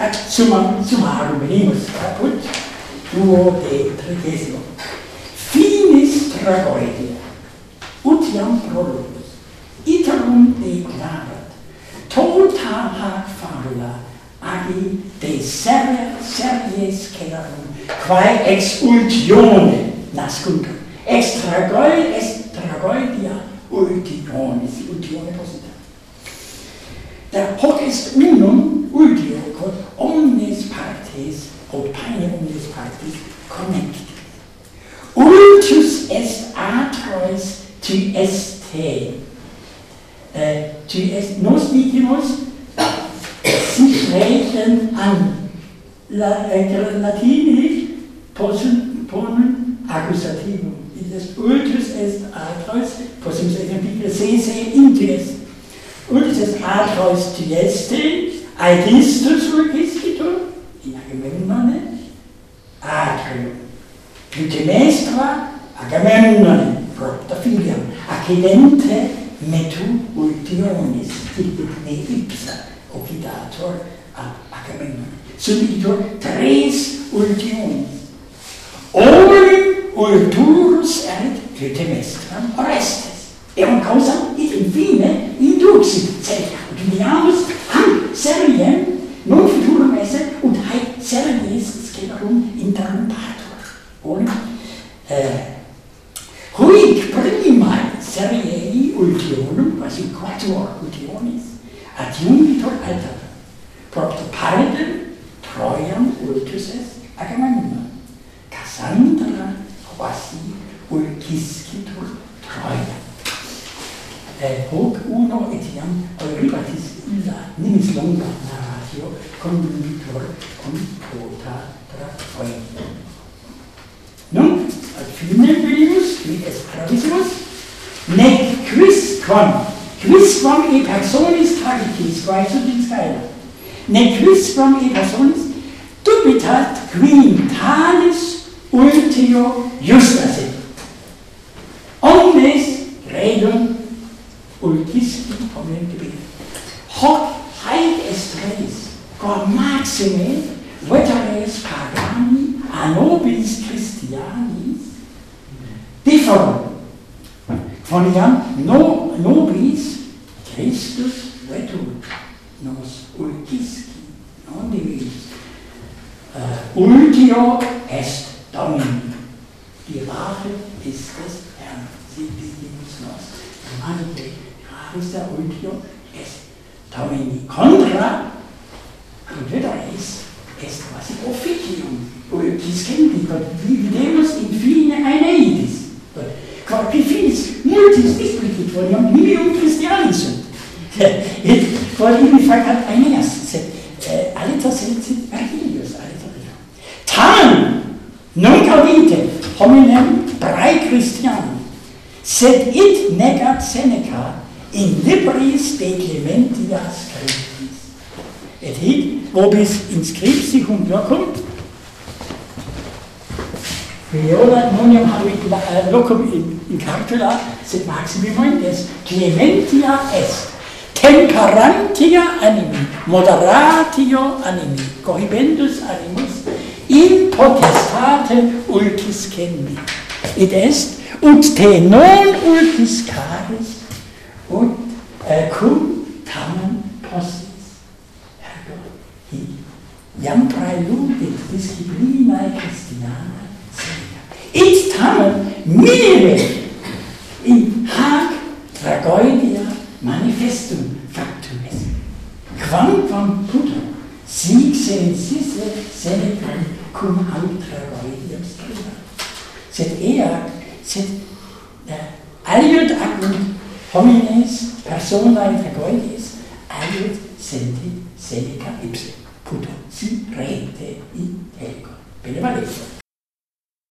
Ac summa, summarum venimus caput, duo de tredesimo. Finis tragoedia, ut iam prologus, iterum declarat, tota hac fabula agi de serre series cerum, quae ex ultione nascuntur, ex tragoi, ex tragoedia ultionis, ultione posita. Der hoc est unum parties or pioneers parties connected. Ultus est atores tu este. Äh, tu est nos vitimus, sie sprechen an. La, äh, Latinisch, possum, ponum, accusativum. Ist ultus est atros, possum second se se intu est. Ultus est atros tu este, aegistus urgistis, Agamemnone, Agam, Clitemnestra, Agamemnone, propta filiam, accidente metu ultionis, ne ipsa occidator ad Agamemnone. Subito tres ultionis. Olim ulturus erit Clitemnestram Orestes. Eum causam id infine induxit, sed, ut eh, Huic primae seriei ultionum, quasi quattuor ultionis, adjungitor alter, propter partem Troiam ultus est Agamemnon, Cassandra quasi ulciscitur Troia. Eh, hoc uno etiam Eurybatis illa nimis longa narratio conduitor con quota tra Troia primum venimus, qui est gravissimus, nec quisquam, quisquam e personis tragicis, quae sudis caela, nec quisquam e personis dubitat quim talis ultio justa sit. Omnes regnum ultis hominem debit. Hoc haec est res, qua maxime veteres pagani a nobis Christianis differum. Quoniam no, nobis Christus vetur nos ulcisci, non divis. Uh, ultio est Domini. Die Rache ist des Herrn. Sie divimus nos. Manite, der ultio est Domini. Contra, ist, est quasi officium ulciscendi, quod videmus in fine Aeneidis. multis spiculi quoniam nimium Christiani sunt. Et quod facat aeneas, sed eh, alita sed sit Archilius, alita. Tam, non caudite, hominem prae Christiani, sed it negat Seneca in libris de Clementia scriptis. Et hic, vobis inscripsi cum locum, Viola nonium habit la, uh, eh, locum in, in cartula, sed maximi est clementia est, temperantia animi, moderatio animi, cohibendus animus, in potestate ultis cendi. Id est, ut te non ultis caris, ut uh, cum tamen possis. Ergo, hi, iam praeludit disciplinae Christianae, it tamen minime in hac tragoedia manifestum factum est. Quam puto sic sensisse senecam cum hac tragoediam scriva. Sed ea, sed uh, aliud acunt homines personae tragoedies, aliud senti seneca ipse puto si rete in ego. Bene valesum.